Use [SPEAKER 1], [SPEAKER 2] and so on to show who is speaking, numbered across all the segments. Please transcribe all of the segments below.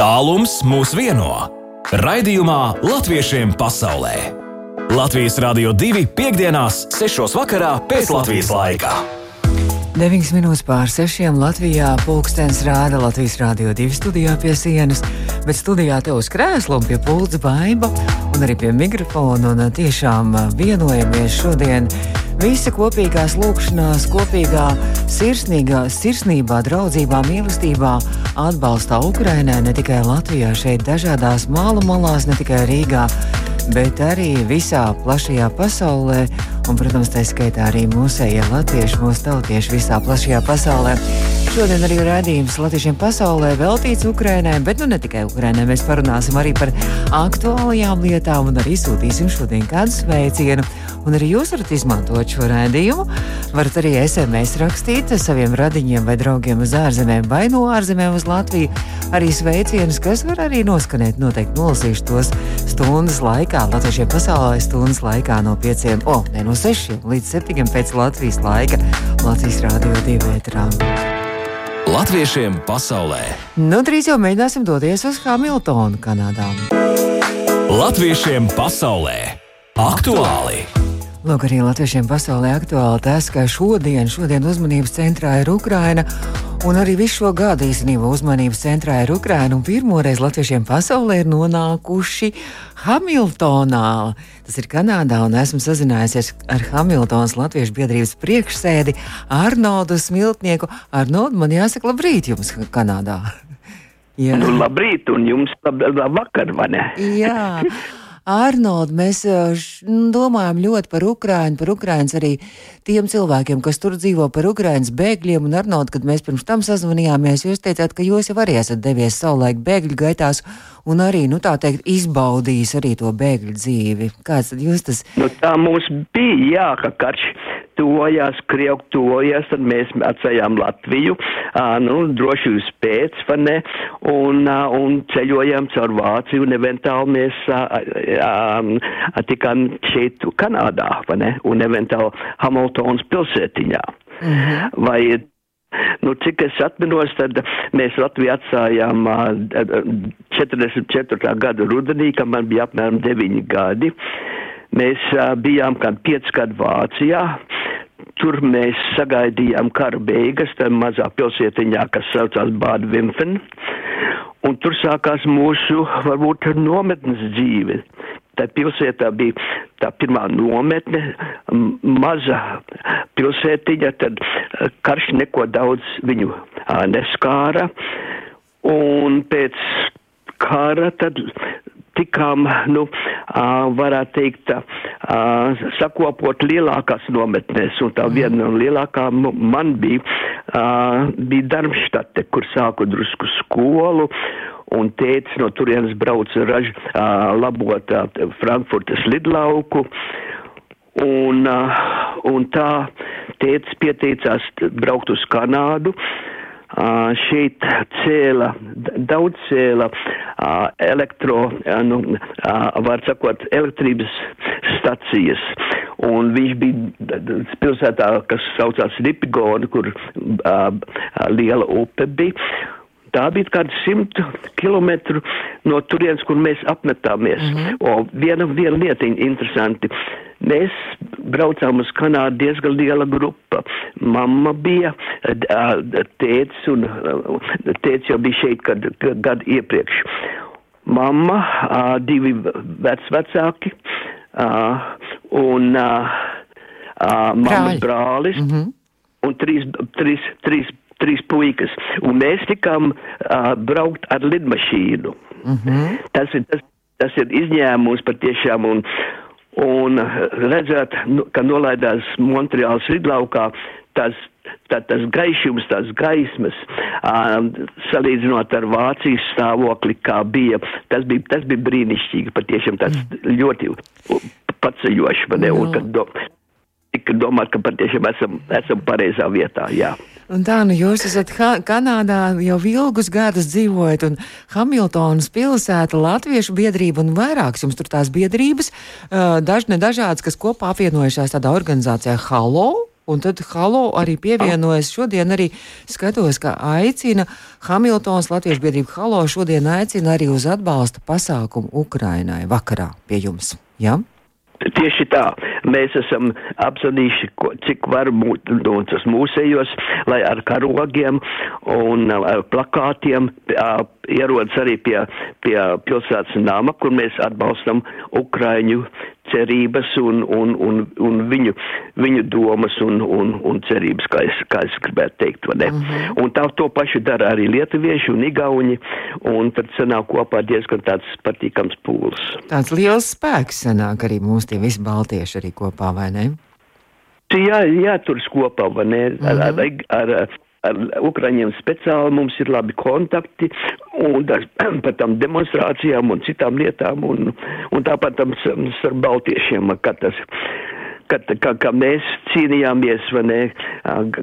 [SPEAKER 1] Tālums mūs vieno. Raidījumā Latviešiem pasaulē. Latvijas Rādio 2.5.6. vakarā pēc Latvijas laika.
[SPEAKER 2] 9 minūtes pār 6. Latvijā pulkstenis rāda Latvijas Rādio 2 studijā pie sienas, bet studijā te uz krēsla un pie pulca baiba un arī pie mikrofona. Un tiešām vienojamies šodien visi kopīgās lūkšanās, kopīgā sirsnīgā, sirsnībā, draudzībā, mīlestībā atbalstā Ukrainai ne tikai Latvijā, šeit dažādās mālu malās, ne tikai Rīgā, bet arī visā plašajā pasaulē un, protams, tā skaitā arī mūsējie latvieši, mūsu tautieši visā plašajā pasaulē. Šodien arī rādījums Latviešiem pasaulē veltīts Ukrainai, bet nu ne tikai Ukrainai. Mēs parunāsim arī par aktuālajām lietām un arī sūtīsim šodien kādu sveicienu. Un arī jūs varat izmantot šo rādījumu. Varat arī SMS rakstīt saviem radiņiem vai draugiem uz ārzemēm vai no ārzemēm uz Latviju. Arī sveicienus, kas var arī noskanēt. Noteikti nolasīšu tos stundas laikā, Latviešiem pasaulē stundas laikā no 5, oh, ne no 6 līdz 7 pēc Latvijas laika Latvijas Rādio 2 vētrām.
[SPEAKER 1] Latviešiem pasaulē.
[SPEAKER 2] Nu, drīz jau mēģināsim doties uz Hamiltonu, Kanādā.
[SPEAKER 1] Latviešiem pasaulē aktuāli!
[SPEAKER 2] Lūk, arī latviešiem pasaulē aktuāli tas, ka šodien, šodien uzmanības centrā ir Ukraina. Un arī visu šo gadu īstenībā uzmanības centrā ir Ukraina. Pirmoreiz latviešiem pasaulē ir nonākuši Hamiltonā. Tas ir Kanādā, un esmu sazinājusies ar Hamiltonas Latviešu biedrības priekšsēdi Arnoldu Smiltnieku. Arnoldu, man jāsaka labrīt jums Kanādā.
[SPEAKER 3] Jā. Nu, labrīt, un jums labvakar, vai ne?
[SPEAKER 2] Jā. Arnold, mēs domājam ļoti par Ukrajinu, par Ukraiņas arī tiem cilvēkiem, kas tur dzīvo, par Ukraiņas bēgļiem. Un, Arnold, kad mēs pirms tam sazvanījāmies, jūs teicāt, ka jūs jau arī esat devies savulaik bēgļu gaitās un arī, nu tā teikt, izbaudījis arī to bēgļu dzīvi. Kāds tad jūs tas?
[SPEAKER 3] Nu, tā mums bija, jā, ka karš tuvojās, Krievu tuvojās, tad mēs atstājām Latviju, uh, nu, droši uz pēc, vai ne, un, uh, un ceļojām caur Vāciju, un eventuāli mēs uh, uh, tikām šeit Kanādā, vai ne, un eventuāli Hamiltons pilsētiņā. Mm -hmm. Vai Nu, cik es atminos, tad mēs Latviju atstājām uh, 44. gada rudenī, kad man bija apmēram 9 gadi. Mēs bijām kā 5 gadu Vācijā. Tur mēs sagaidījām kara beigas, tā mazā pilsētiņā, kas saucās Bāda Vimfen. Un tur sākās mūsu, varbūt, nometnes dzīve tā pilsētā bija tā pirmā nometne, maza pilsētiņa, tad karš neko daudz viņu neskāra. Un pēc kara tad tikām, nu, varētu teikt, sakopot lielākās nometnēs, un tā viena no lielākām man bija, bija Darmštate, kur sāku drusku skolu, un tētis no turienes brauca raž, uh, labot uh, Frankfurtas lidlauku. Un, uh, un tā tētis pieteicās braukt uz Kanādu. Uh, šeit cēla, daudz cēla uh, elektro, uh, nu, var sakot, elektrības stacijas. Un viņš bija pilsētā, kas saucās Ripigona, kur liela upe bija. Tā bija kāda simta kilometru no turienes, kur mēs apmetāmies. Mm -hmm. O, viena, viena lietiņa interesanti. Mēs braucām uz Kanādu diezgan liela grupa. Mamma bija, tēts un tēts jau bija šeit kad, gadu iepriekš. Mamma, divi vecvecāki un mammas brālis. Mm -hmm. Un trīs, trīs, trīs trīs puikas, un mēs tikām uh, braukt ar lidmašīnu. Mm -hmm. tas, ir, tas, tas ir izņēmums patiešām, un, un redzēt, nu, ka nolaidās Montreāls lidlaukā, tas, tā, tas gaišums, tās gaismas, uh, salīdzinot ar Vācijas stāvokli, kā bija, tas bija, tas bija brīnišķīgi, patiešām tas mm. ļoti paceļoši, man ne, un kad do, tika domāt, ka patiešām esam, esam pareizā vietā, jā.
[SPEAKER 2] Un tā, nu jūs esat ha Kanādā jau ilgus gadus dzīvojat, un Hamiltonas pilsēta, Latviešu biedrība un vairākas jums tur tās biedrības, uh, dažne dažādas, kas kopā apvienojušās tādā organizācijā Halo, un tad halo arī pievienojas. Šodien arī skatos, ka aicina Hamiltons Latviešu biedrība Halo šodien aicina arī uz atbalsta pasākumu Ukrainai vakarā pie jums. Ja?
[SPEAKER 3] Tieši tā, mēs esam apzvanījuši, cik var būt no tas mūsējos, lai ar karogiem un ar plakātiem ierodas arī pie, pie pilsētas nama, kur mēs atbalstam Ukraiņu cerības un, un, un, un viņu, viņu domas un, un, un cerības, kā es, kā es gribētu teikt. Mm -hmm. Un tā to pašu dara arī lietuvieši un igauņi, un tad sanāk kopā diezgan tāds patīkams pūls.
[SPEAKER 2] Tāds liels spēks sanāk arī mums tie visi baltieši arī kopā, vai ne?
[SPEAKER 3] Jā, jāturas kopā, vai ne? Ar, mm -hmm. ar, ar, ar Ukraiņiem speciāli mums ir labi kontakti, un tas, par tām demonstrācijām un citām lietām, un, un tāpat tam starp baltiešiem, kad tas kad, kā, kā mēs cīnījāmies, ne,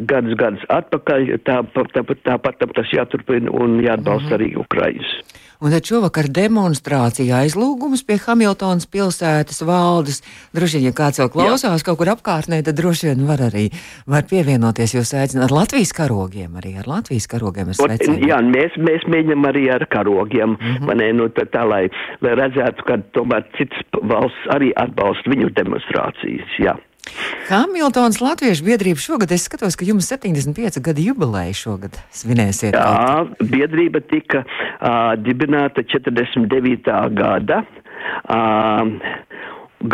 [SPEAKER 3] gadus, gadus atpakaļ, tāpat tā, tā, tā, tā, tas jāturpina un jāatbalsta mm -hmm. arī Ukraiņas.
[SPEAKER 2] Un tad šovakar demonstrācija aizlūgums pie Hamiltonas pilsētas valdes. Droši vien, ja kāds vēl klausās Jā. kaut kur apkārtnē, tad droši vien var arī var pievienoties. Jūs aicināt ar Latvijas karogiem, arī ar Latvijas karogiem.
[SPEAKER 3] Jā, mēs, mēs mēģinam arī ar karogiem, mm -hmm. manē, nu, tā, tā, lai, lai redzētu, ka tomēr cits valsts arī atbalsta viņu demonstrācijas. Jā.
[SPEAKER 2] Hamiltons Latviešu biedrība šogad, es skatos, ka jums 75 gadu jubileja šogad svinēsiet.
[SPEAKER 3] Jā, biedrība tika uh, dibināta 49. gada, uh,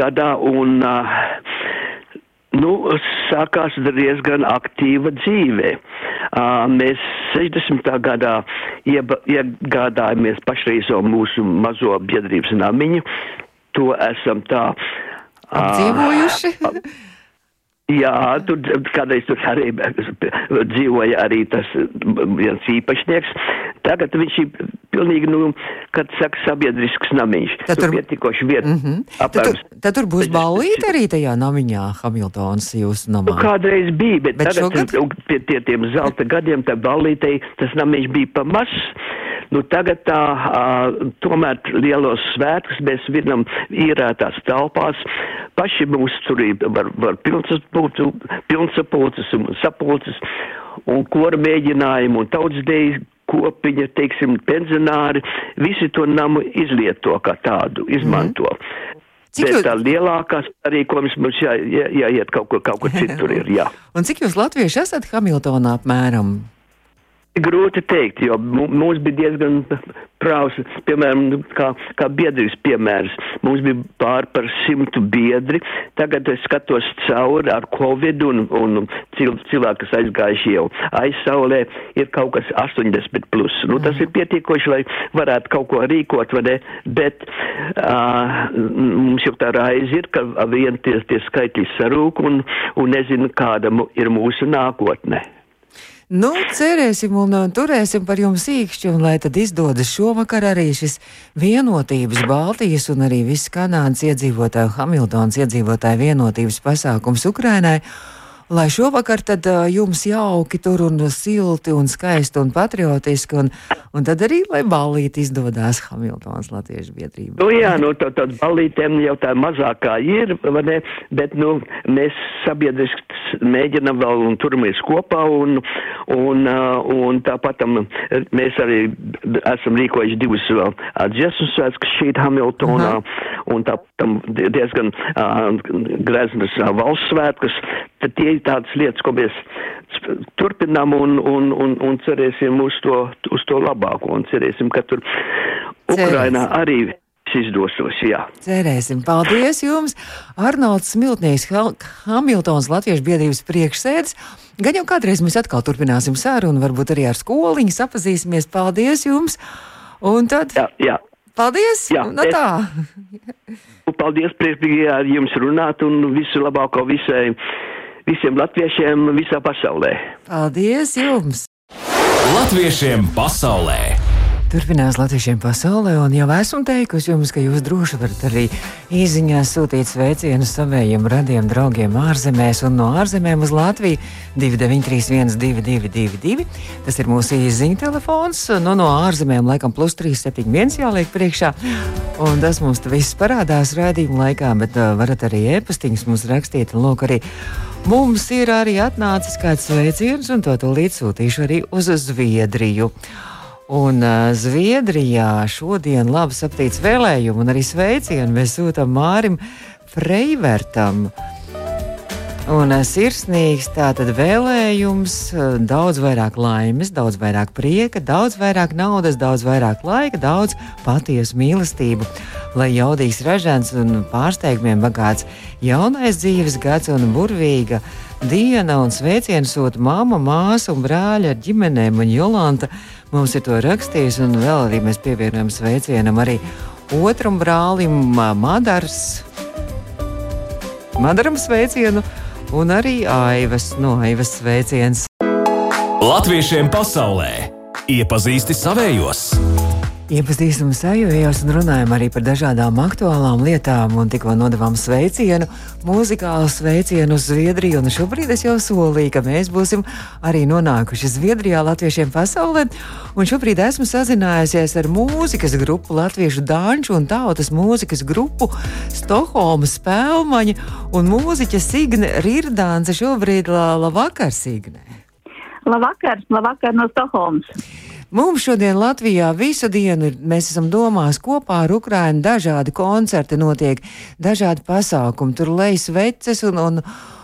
[SPEAKER 3] gadā un uh, nu, sākās diezgan aktīva dzīve. Uh, mēs 60. gadā ieba, iegādājāmies pašreizo mūsu mazo biedrības namiņu. To esam tā
[SPEAKER 2] Apdzīvojuši?
[SPEAKER 3] Jā, tur kādreiz tur arī dzīvoja arī tas viens īpašnieks. Tagad viņš ir pilnīgi, nu, kad saka, sabiedrisks namiņš. Tad tur pietikoši vieta. Mm -hmm.
[SPEAKER 2] Tad, tur, tad tur būs ballīte arī tajā namiņā, Hamiltons jūsu namā.
[SPEAKER 3] Nu, kādreiz bija, bet, bet tagad šogad? pie tie, tiem zelta gadiem tā ballītei tas namiņš bija pa mazs. Nu, tagad tā, uh, tomēr lielos svētkus mēs vinam īrētās telpās. Paši mūs tur var, var pilnsapulces un sapulces un kora mēģinājumu un tautsdejas kopiņa, teiksim, pensionāri, visi to namu izlieto kā tādu, izmanto. Mm. Cik Bet jūs... tā lielākās rīkojums mums jā, jā, jāiet kaut kur, kaut kur citur ir, jā.
[SPEAKER 2] Un cik jūs latvieši esat Hamiltonā apmēram?
[SPEAKER 3] Grūti teikt, jo mums bija diezgan prāvs, piemēram, kā, kā biedrības piemērs. Mums bija pār par simtu biedri. Tagad es skatos cauri ar Covid un, un cilvēki, kas aizgājuši jau aizsaulē, ir kaut kas 80 plus. Nu, tas ir pietiekoši, lai varētu kaut ko rīkot, vai ne? Bet uh, mums jau tā raizi ir, ka vien tie, tie skaitļi sarūk un, un nezinu, kāda ir mūsu nākotne.
[SPEAKER 2] Nu, cerēsim un turēsim par jums īkšķi, un lai tad izdodas šovakar arī šis vienotības Baltijas un arī viss Kanādas iedzīvotāju, Hamiltons iedzīvotāju vienotības pasākums Ukrainai lai šovakar tad jums jauki tur un silti un skaisti un patriotiski, un, un tad arī, lai ballīti izdodas Hamiltons Latviešu biedrība.
[SPEAKER 3] Nu jā, nu tā, tā ballītēm jau tā mazākā ir, ne, bet, nu, mēs sabiedriski mēģinam vēl un turamies kopā, un, un, un tāpat mēs arī esam rīkojuši divus vēl dziesmu svētkus šeit Hamiltonā, un tāpat diezgan uh, greznas uh, valsts svētkus, tad tie tādas lietas, ko mēs turpinām un, un, un, un cerēsim uz to, uz to labāko un cerēsim, ka tur Ukrainā arī izdosos. Jā.
[SPEAKER 2] Cerēsim. Paldies jums! Arnolds Smiltnieks, Hamiltons Latviešu biedrības priekšsēdis. Gan jau kādreiz mēs atkal turpināsim sarunu, varbūt arī ar skoliņu sapazīsimies. Paldies jums! Un tad.
[SPEAKER 3] Jā, jā.
[SPEAKER 2] Paldies! Jā, no tā!
[SPEAKER 3] Es, paldies, priekšīgi ar jums runāt un visu labāko visai visiem latviešiem visā pasaulē.
[SPEAKER 2] Paldies jums!
[SPEAKER 1] Latviešiem pasaulē!
[SPEAKER 2] Turpinās Latvijiem pasaulē, un jau esmu teikusi jums, ka jūs droši varat arī īsiņās sūtīt sveicienus saviem radiem draugiem ārzemēs un no ārzemēm uz Latviju 293, 222, Tas ir mūsu īsiņa telefons. Nu, no ārzemēm laikam plus 371 jāliek priekšā, un tas mums viss parādās raidījuma laikā, bet uh, varat arī e-pastiņus mums rakstīt, un lūk, arī Mums ir arī atnācis kāds sveiciens, un to tūlīt sūtīšu arī uz Zviedriju. Un uh, Zviedrijā šodien labi aptīts vēlējumu un arī sveicienu mēs sūtām Mārim Freivertam. Un sirsnīgs tātad vēlējums, daudz vairāk laimes, daudz vairāk prieka, daudz vairāk naudas, daudz vairāk laika, daudz patiesu mīlestību. Lai jaudīgs, ražants un pārsteigumiem bagāts jaunais dzīves gads un burvīga diena un sveicienu sūta mamma, māsa un brāļa ar ģimenēm un Jolanta. Mums ir to rakstījis un vēl arī mēs pievienojam sveicienam arī otram brālim Madars. Madaram sveicienu! Un arī Aivas no Aivas sveiciens.
[SPEAKER 1] Latviešiem pasaulē iepazīsti savējos!
[SPEAKER 2] Iepazīstam sajūtos un runājam arī par dažādām aktuālām lietām, un tikko nodevām sveicienu, mūzikālu sveicienu uz Zviedriju. Un šobrīd es jau solīju, ka mēs būsim arī nonākuši Zviedrijā, Latviešiem pasaulē. Un šobrīd esmu sazinājusies ar mūzikas grupu, Latviešu dāņu un tautas mūzikas grupu Stokholmas spēlmaņa un mūziķa Signe Rirdānce. Šobrīd labvakar, Signe!
[SPEAKER 4] Labvakar, labvakar no Stokholmas!
[SPEAKER 2] Mums šodien Latvijā visu dienu ir, mēs esam domās kopā ar Ukrainu, dažādi koncerti notiek, dažādi pasākumi, tur lejas veces un, un,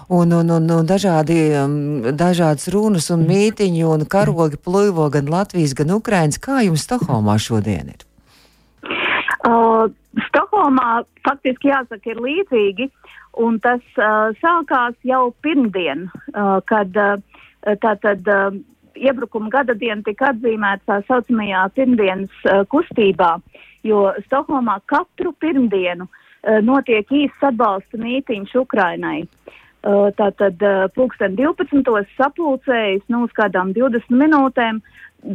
[SPEAKER 2] un, un, un, un dažādi, um, dažādas runas un mītiņi un karogi pluvo gan Latvijas, gan Ukrainas. Kā jums Stokholmā šodien ir?
[SPEAKER 4] Uh, Stokholmā faktiski jāsaka ir līdzīgi, un tas uh, sākās jau pirmdien, uh, kad uh, tātad. Uh, iebrukuma gada diena tika atzīmēta tā saucamajā pirmdienas uh, kustībā, jo Stokholmā katru pirmdienu uh, notiek īsts atbalsta mītīņš Ukrainai. Uh, tātad pulksten 12. sapulcējas, nu, uz kādām 20 minūtēm.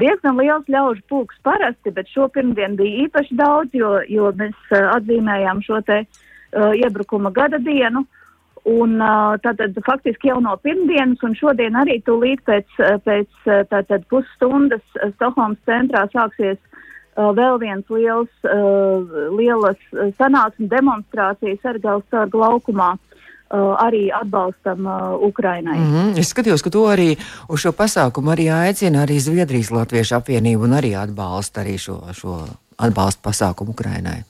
[SPEAKER 4] Diezgan liels ļaužu pulks parasti, bet šo pirmdienu bija īpaši daudz, jo, jo mēs atzīmējām šo te uh, iebrukuma gada dienu. Uh, Un tātad faktiski jau no pirmdienas un šodien arī tūlīt pēc, pēc tātad pusstundas Stokholmas centrā sāksies vēl viens liels, lielas sanāksmes demonstrācijas Argālstarga laukumā. Arī atbalstam uh, Ukrainai.
[SPEAKER 2] Mm -hmm. Es skatījos, ka to arī uz šo pasākumu arī aicina arī Zviedrijas Latviešu apvienība un arī atbalsta arī šo, šo atbalstu pasākumu Ukrainai.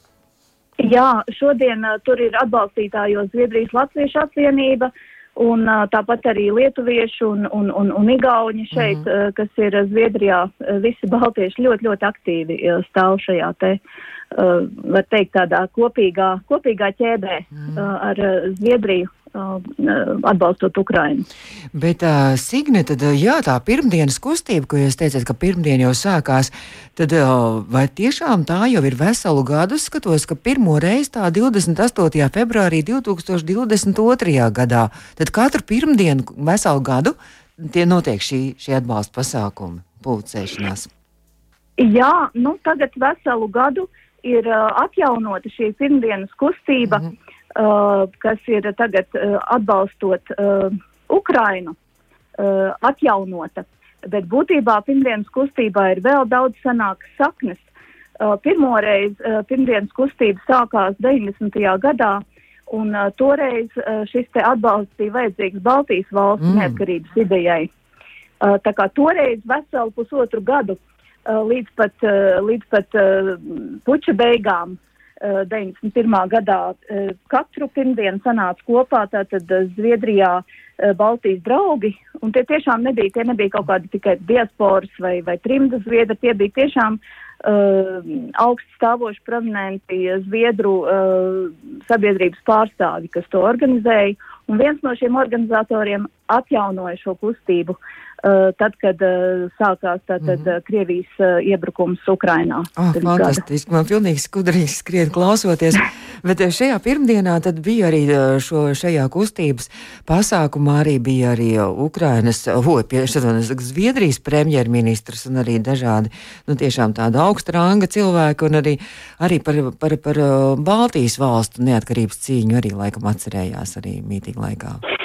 [SPEAKER 4] Jā, šodien uh, tur ir atbalstītājos Zviedrijas Latviešu apvienība un uh, tāpat arī lietuvieši un, un, un, un igauņi šeit, mm -hmm. uh, kas ir Zviedrijā, visi baltieši ļoti, ļoti aktīvi stāv šajā te, uh, var teikt, tādā kopīgā, kopīgā ķēdē mm -hmm. uh, ar Zviedriju atbalstot Ukrainu.
[SPEAKER 2] Bet, uh, Signe, tad, uh, jā, tā pirmdienas kustība, ko jūs teicāt, ka pirmdien jau sākās, tad uh, vai tiešām tā jau ir veselu gadu? Skatos, ka pirmo reizi tā 28. februārī 2022. gadā, tad katru pirmdienu veselu gadu tie notiek šī, šī atbalsta pasākumi, pulcēšanās.
[SPEAKER 4] Jā, nu tagad veselu gadu ir uh, atjaunota šī pirmdienas kustība. Mm -hmm uh, kas ir tagad uh, atbalstot uh, Ukrainu, uh, atjaunota. Bet būtībā pirmdienas kustībā ir vēl daudz senākas saknes. Uh, pirmoreiz uh, pirmdienas kustība sākās 90. gadā, un uh, toreiz uh, šis atbalsts bija vajadzīgs Baltijas valsts mm. neatkarības idejai. Uh, tā kā toreiz veselu pusotru gadu uh, līdz pat, uh, līdz pat uh, puča beigām 91. Eh, gadā eh, katru pirmdienu sanāca kopā tātad eh, Zviedrijā Baltijas draugi, un tie tiešām nebija, tie nebija kaut kādi tikai diasporas vai, vai trimda zviedri, tie bija tiešām uh, augsts stāvoši prominenti Zviedru uh, sabiedrības pārstāvi, kas to organizēja, un viens no šiem organizatoriem atjaunoja šo kustību. Uh, tad, kad uh, sākās tātad, mm -hmm. Krievijas iebrukums Ukrainā.
[SPEAKER 2] Oh, fantastiski, man pilnīgi skudrīgi skrien klausoties. Bet šajā pirmdienā tad bija arī šo, šajā kustības pasākumā arī bija arī Ukrainas, piešķirtonas Zviedrijas premjerministrs un arī dažādi, nu tiešām tāda augsta ranga cilvēki un arī, arī par, par, par Baltijas valstu neatkarības cīņu arī laikam atcerējās arī mītīņa laikā.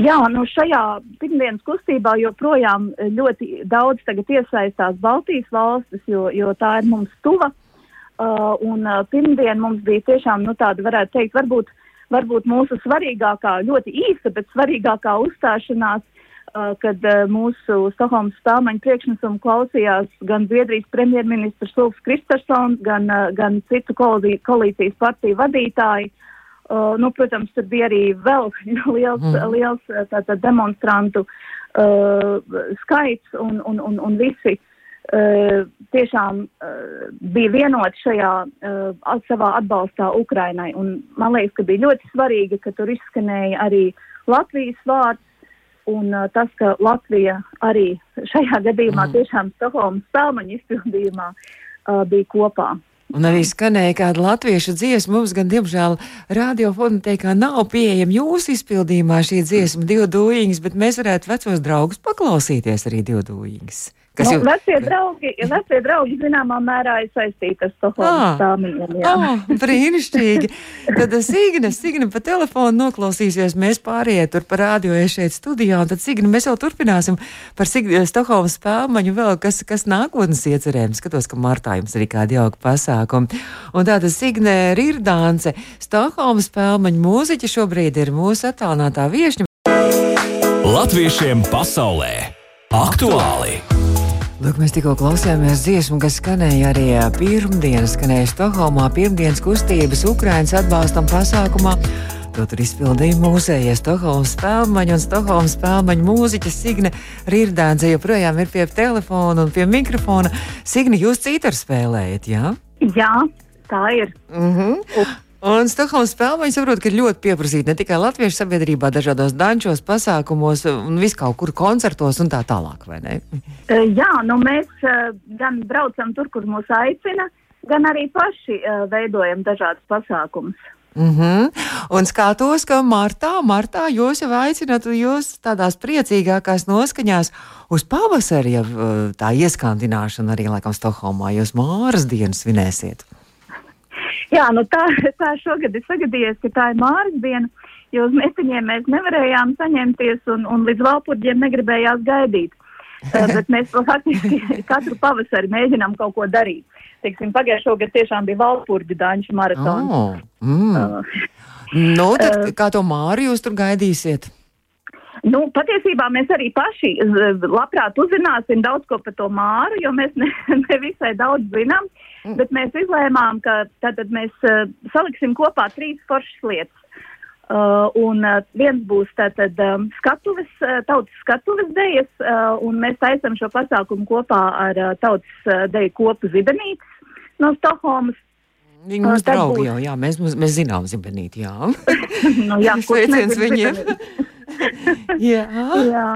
[SPEAKER 4] Jā, nu šajā pirmdienas kustībā joprojām ļoti daudz iesaistās Baltijas valstis, jo, jo tā ir mums tuva. Uh, un uh, pirmdien mums bija tiešām, nu tāda varētu teikt, varbūt, varbūt mūsu svarīgākā, ļoti īsa, bet svarīgākā uzstāšanās, uh, kad uh, mūsu Stokholmas stāmaņa priekšnesumu klausījās gan Zviedrijas premjerministrs Ulfs Kristersons, gan, uh, gan citu koalīcijas partiju vadītāji. Uh, nu, protams, tur bija arī vēl liels, mm. liels tātad, demonstrantu uh, skaits un, un, un, un visi uh, Uh, tiešām uh, bija vienoti šajā uh, savā atbalstā Ukrainai. Un man liekas, ka bija ļoti svarīgi, ka tur izskanēja arī Latvijas vārds. Un uh, tas, ka Latvija arī šajā gadījumā mm. tiešām Stokholmas spēlmaņa izpildījumā uh, bija kopā.
[SPEAKER 2] Un arī skanēja kāda latviešu dziesma. Mums gan, diemžēl, radiofonotēkā nav pieejama jūsu izpildījumā šī dziesma, divu dūjiņas, bet mēs varētu vecos draugus paklausīties arī divu dūjiņas.
[SPEAKER 4] Kas nu, jau... vecie, draugi, vecie draugi zināmā mērā ir saistīti ar Stokholmas stāmiem.
[SPEAKER 2] Oh, brīnišķīgi. Tad eh, Signe, Signe pa telefonu noklausīsies, mēs pārējie tur par rādio šeit studijā, un tad Signe, mēs jau turpināsim par Signe, Stokholmas spēlmaņu vēl, kas, kas nākotnes iecerējums. Skatos, ka martā jums arī kādi jauki pasākumi. Un tātad Signe Rirdānce, Stokholmas spēlmaņu mūziķa šobrīd ir mūsu attālinātā viešņa.
[SPEAKER 1] Latviešiem pasaulē aktuāli!
[SPEAKER 2] Lūk, mēs tikko klausījāmies dziesmu, kas skanēja arī pirmdienas, skanēja Stokholmā pirmdienas kustības Ukrainas atbalstam pasākumā. To tur izpildīja mūsējie Stokholmas spēlmaņi un Stokholmas spēlmaņu mūziķa Signe Rīrdānce joprojām ir pie telefona un pie mikrofona. Signe, jūs citur spēlējat, jā?
[SPEAKER 4] Jā, tā ir.
[SPEAKER 2] Mm -hmm. Un Stokholmas spēlmeņi saprot, ka ir ļoti pieprasīti ne tikai latviešu sabiedrībā, dažādos dančos, pasākumos un vis kaut kur koncertos un tā tālāk, vai ne?
[SPEAKER 4] E, jā, nu mēs e, gan braucam tur, kur mūs aicina, gan arī paši e, veidojam dažādus pasākumus.
[SPEAKER 2] Mm -hmm. Un skatos, ka martā, martā jūs jau aicināt, jūs tādās priecīgākās noskaņās uz pavasari, ja tā ieskandināšana arī laikam Stokholmā, jūs Māras dienas svinēsiet.
[SPEAKER 4] Jā, nu tā, tā šogad ir sagadījies, ka tā ir Māras diena, jo uz metiņiem mēs nevarējām saņemties un, un līdz valpurģiem negribējās gaidīt. Uh, bet mēs faktiski katru pavasari mēģinām kaut ko darīt. Teiksim, pagājušā gada tiešām bija valpurģu daņšu maratons.
[SPEAKER 2] Oh, mm. uh, nu, tad, uh, kā to Māri jūs tur gaidīsiet?
[SPEAKER 4] Nu, patiesībā mēs arī paši labprāt uzzināsim daudz ko par to māru, jo mēs ne, ne visai daudz zinām. Uh, Mm. Bet mēs izlēmām, ka tātad mēs uh, saliksim kopā trīs foršas lietas. Uh, un uh, viens būs tātad um, skatuves, uh, tautas skatuves dejas, uh, un mēs taisam šo pasākumu kopā ar uh, tautas uh, deju kopu zibenītes no Stokholmas.
[SPEAKER 2] Viņi mums uh, draugi būs... jau, jā, mēs, mēs zinām zibenīti, jā.
[SPEAKER 4] nu, jā,
[SPEAKER 2] Sveiciens viņiem.
[SPEAKER 4] jā. jā.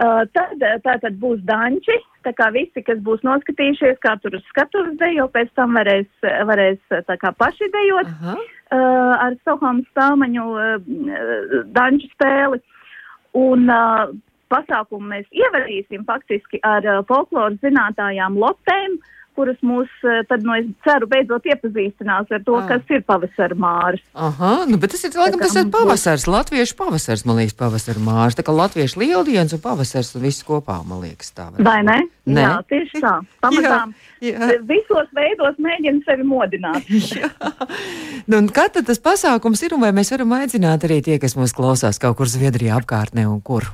[SPEAKER 4] Uh, tad tā tad būs danči, tā kā visi, kas būs noskatījušies, kā tur uz skatuves dejo, pēc tam varēs, varēs tā kā paši dejot Aha. uh, ar Stokholmas spēlmaņu uh, danču spēli. Un uh, pasākumu mēs ievadīsim faktiski ar uh, folkloras zinātājām lotēm, uh, kuras mūs eh, tad, nu, es ceru, beidzot iepazīstinās ar to, ah. kas ir pavasara mārs.
[SPEAKER 2] Aha, nu, bet tas ir, laikam, tas ir pavasars, latviešu pavasars, man liekas, pavasara mārs. Tā kā latviešu lieldienas un pavasars un viss kopā, man liekas, tā.
[SPEAKER 4] Vai ne? ne? Jā, tieši tā. Pamatām jā, jā. visos veidos mēģina sevi modināt.
[SPEAKER 2] nu, un kad tas pasākums ir un vai mēs varam aicināt arī tie, kas mūs klausās kaut kur Zviedrijā apkārtnē un kur?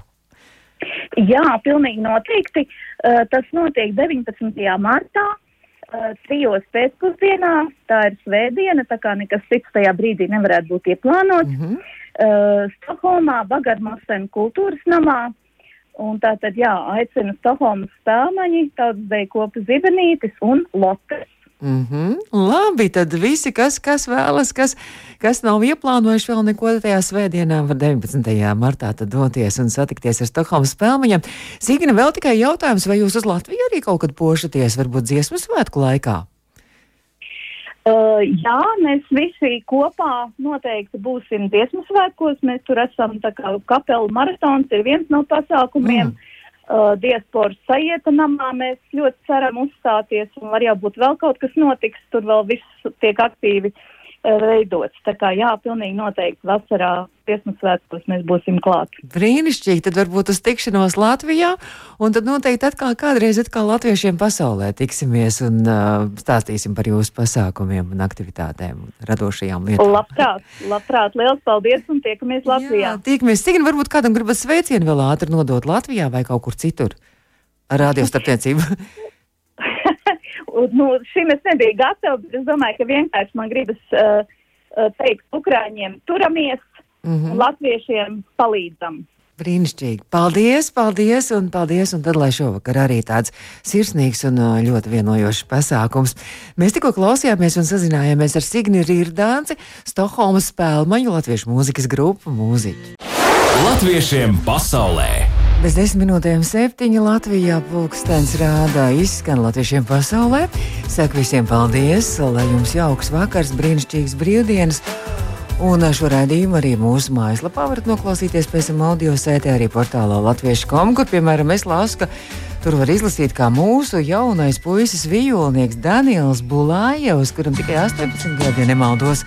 [SPEAKER 4] Jā, pilnīgi noteikti. Uh, tas notiek 19. martā trijos pēcpusdienā, tā ir svētdiena, tā kā nekas cits tajā brīdī nevarētu būt ieplānots. Mm -hmm. uh, Stokholmā, Bagarmosen kultūras namā. Un tā tad, jā, aicina Stokholmas spēlmaņi, tautas deja kopu zibenītis un lotes.
[SPEAKER 2] Mm -hmm. Labi, tad visi, kas, kas vēlas, kas, kas nav ieplānojuši vēl neko tajā svētdienā, var 19. martā doties un satikties ar Stokholmas spēlmeņiem. Sīgina, vēl tikai jautājums, vai jūs uz Latviju arī kaut kad pošaties, varbūt dziesmu svētku laikā?
[SPEAKER 4] Uh, jā, mēs visi kopā noteikti būsim dziesmu svētkos. Mēs tur esam, tā kā kapela maratons ir viens no pasākumiem. Mm uh, diasporas sajieta namā mēs ļoti ceram uzstāties, un var jau būt vēl kaut kas notiks, tur vēl viss tiek aktīvi veidots. Tā kā jā, pilnīgi noteikti vasarā dziesmu svētkos mēs būsim klāt.
[SPEAKER 2] Brīnišķīgi, tad varbūt uz tikšanos Latvijā, un tad noteikti atkal kādreiz atkal latviešiem pasaulē tiksimies un uh, stāstīsim par jūsu pasākumiem un aktivitātēm un radošajām lietām.
[SPEAKER 4] Labprāt, labprāt, liels paldies un tiekamies Latvijā.
[SPEAKER 2] Jā, tiekamies. Cik varbūt kādam gribas sveicienu vēl ātri nodot Latvijā vai kaut kur citur? Ar radiostarpniecību.
[SPEAKER 4] nu, šim es nebiju gatava, bet es domāju, ka vienkārši man gribas uh, teikt Ukrāņiem turamies mm -hmm. latviešiem palīdzam.
[SPEAKER 2] Brīnišķīgi. Paldies, paldies, un paldies. Un tad, lai šovakar arī tāds sirsnīgs un ļoti vienojošs pasākums. Mēs tikko klausījāmies un sazinājāmies ar Signi Rīrdānci, Stokholmas spēlmaņu latviešu mūzikas grupu mūziķi.
[SPEAKER 1] Latviešiem pasaulē!
[SPEAKER 2] Bez desmit minūtēm septiņi Latvijā pulkstenis rādā izskan latviešiem pasaulē. Saku visiem paldies, lai jums jauks vakars, brīnišķīgs brīvdienas. Un šo raidījumu arī mūsu mājaslapā varat noklausīties pēc tam audio sētē arī portālā Latviešu kom, kur, piemēram, es lasu, ka tur var izlasīt, kā mūsu jaunais puisis vijolnieks Daniels Bulājevs, kuram tikai 18 gadi, ja nemaldos,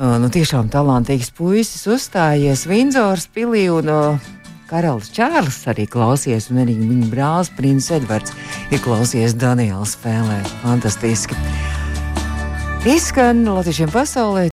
[SPEAKER 2] nu tiešām talantīgs puisis uzstājies Vindzors pilī un uh, Karalis Čārlis arī klausies, un arī viņa brālis Princis Edvards ir klausies Daniela spēlē. Fantastiski! Izskan Latvijiem pasaulē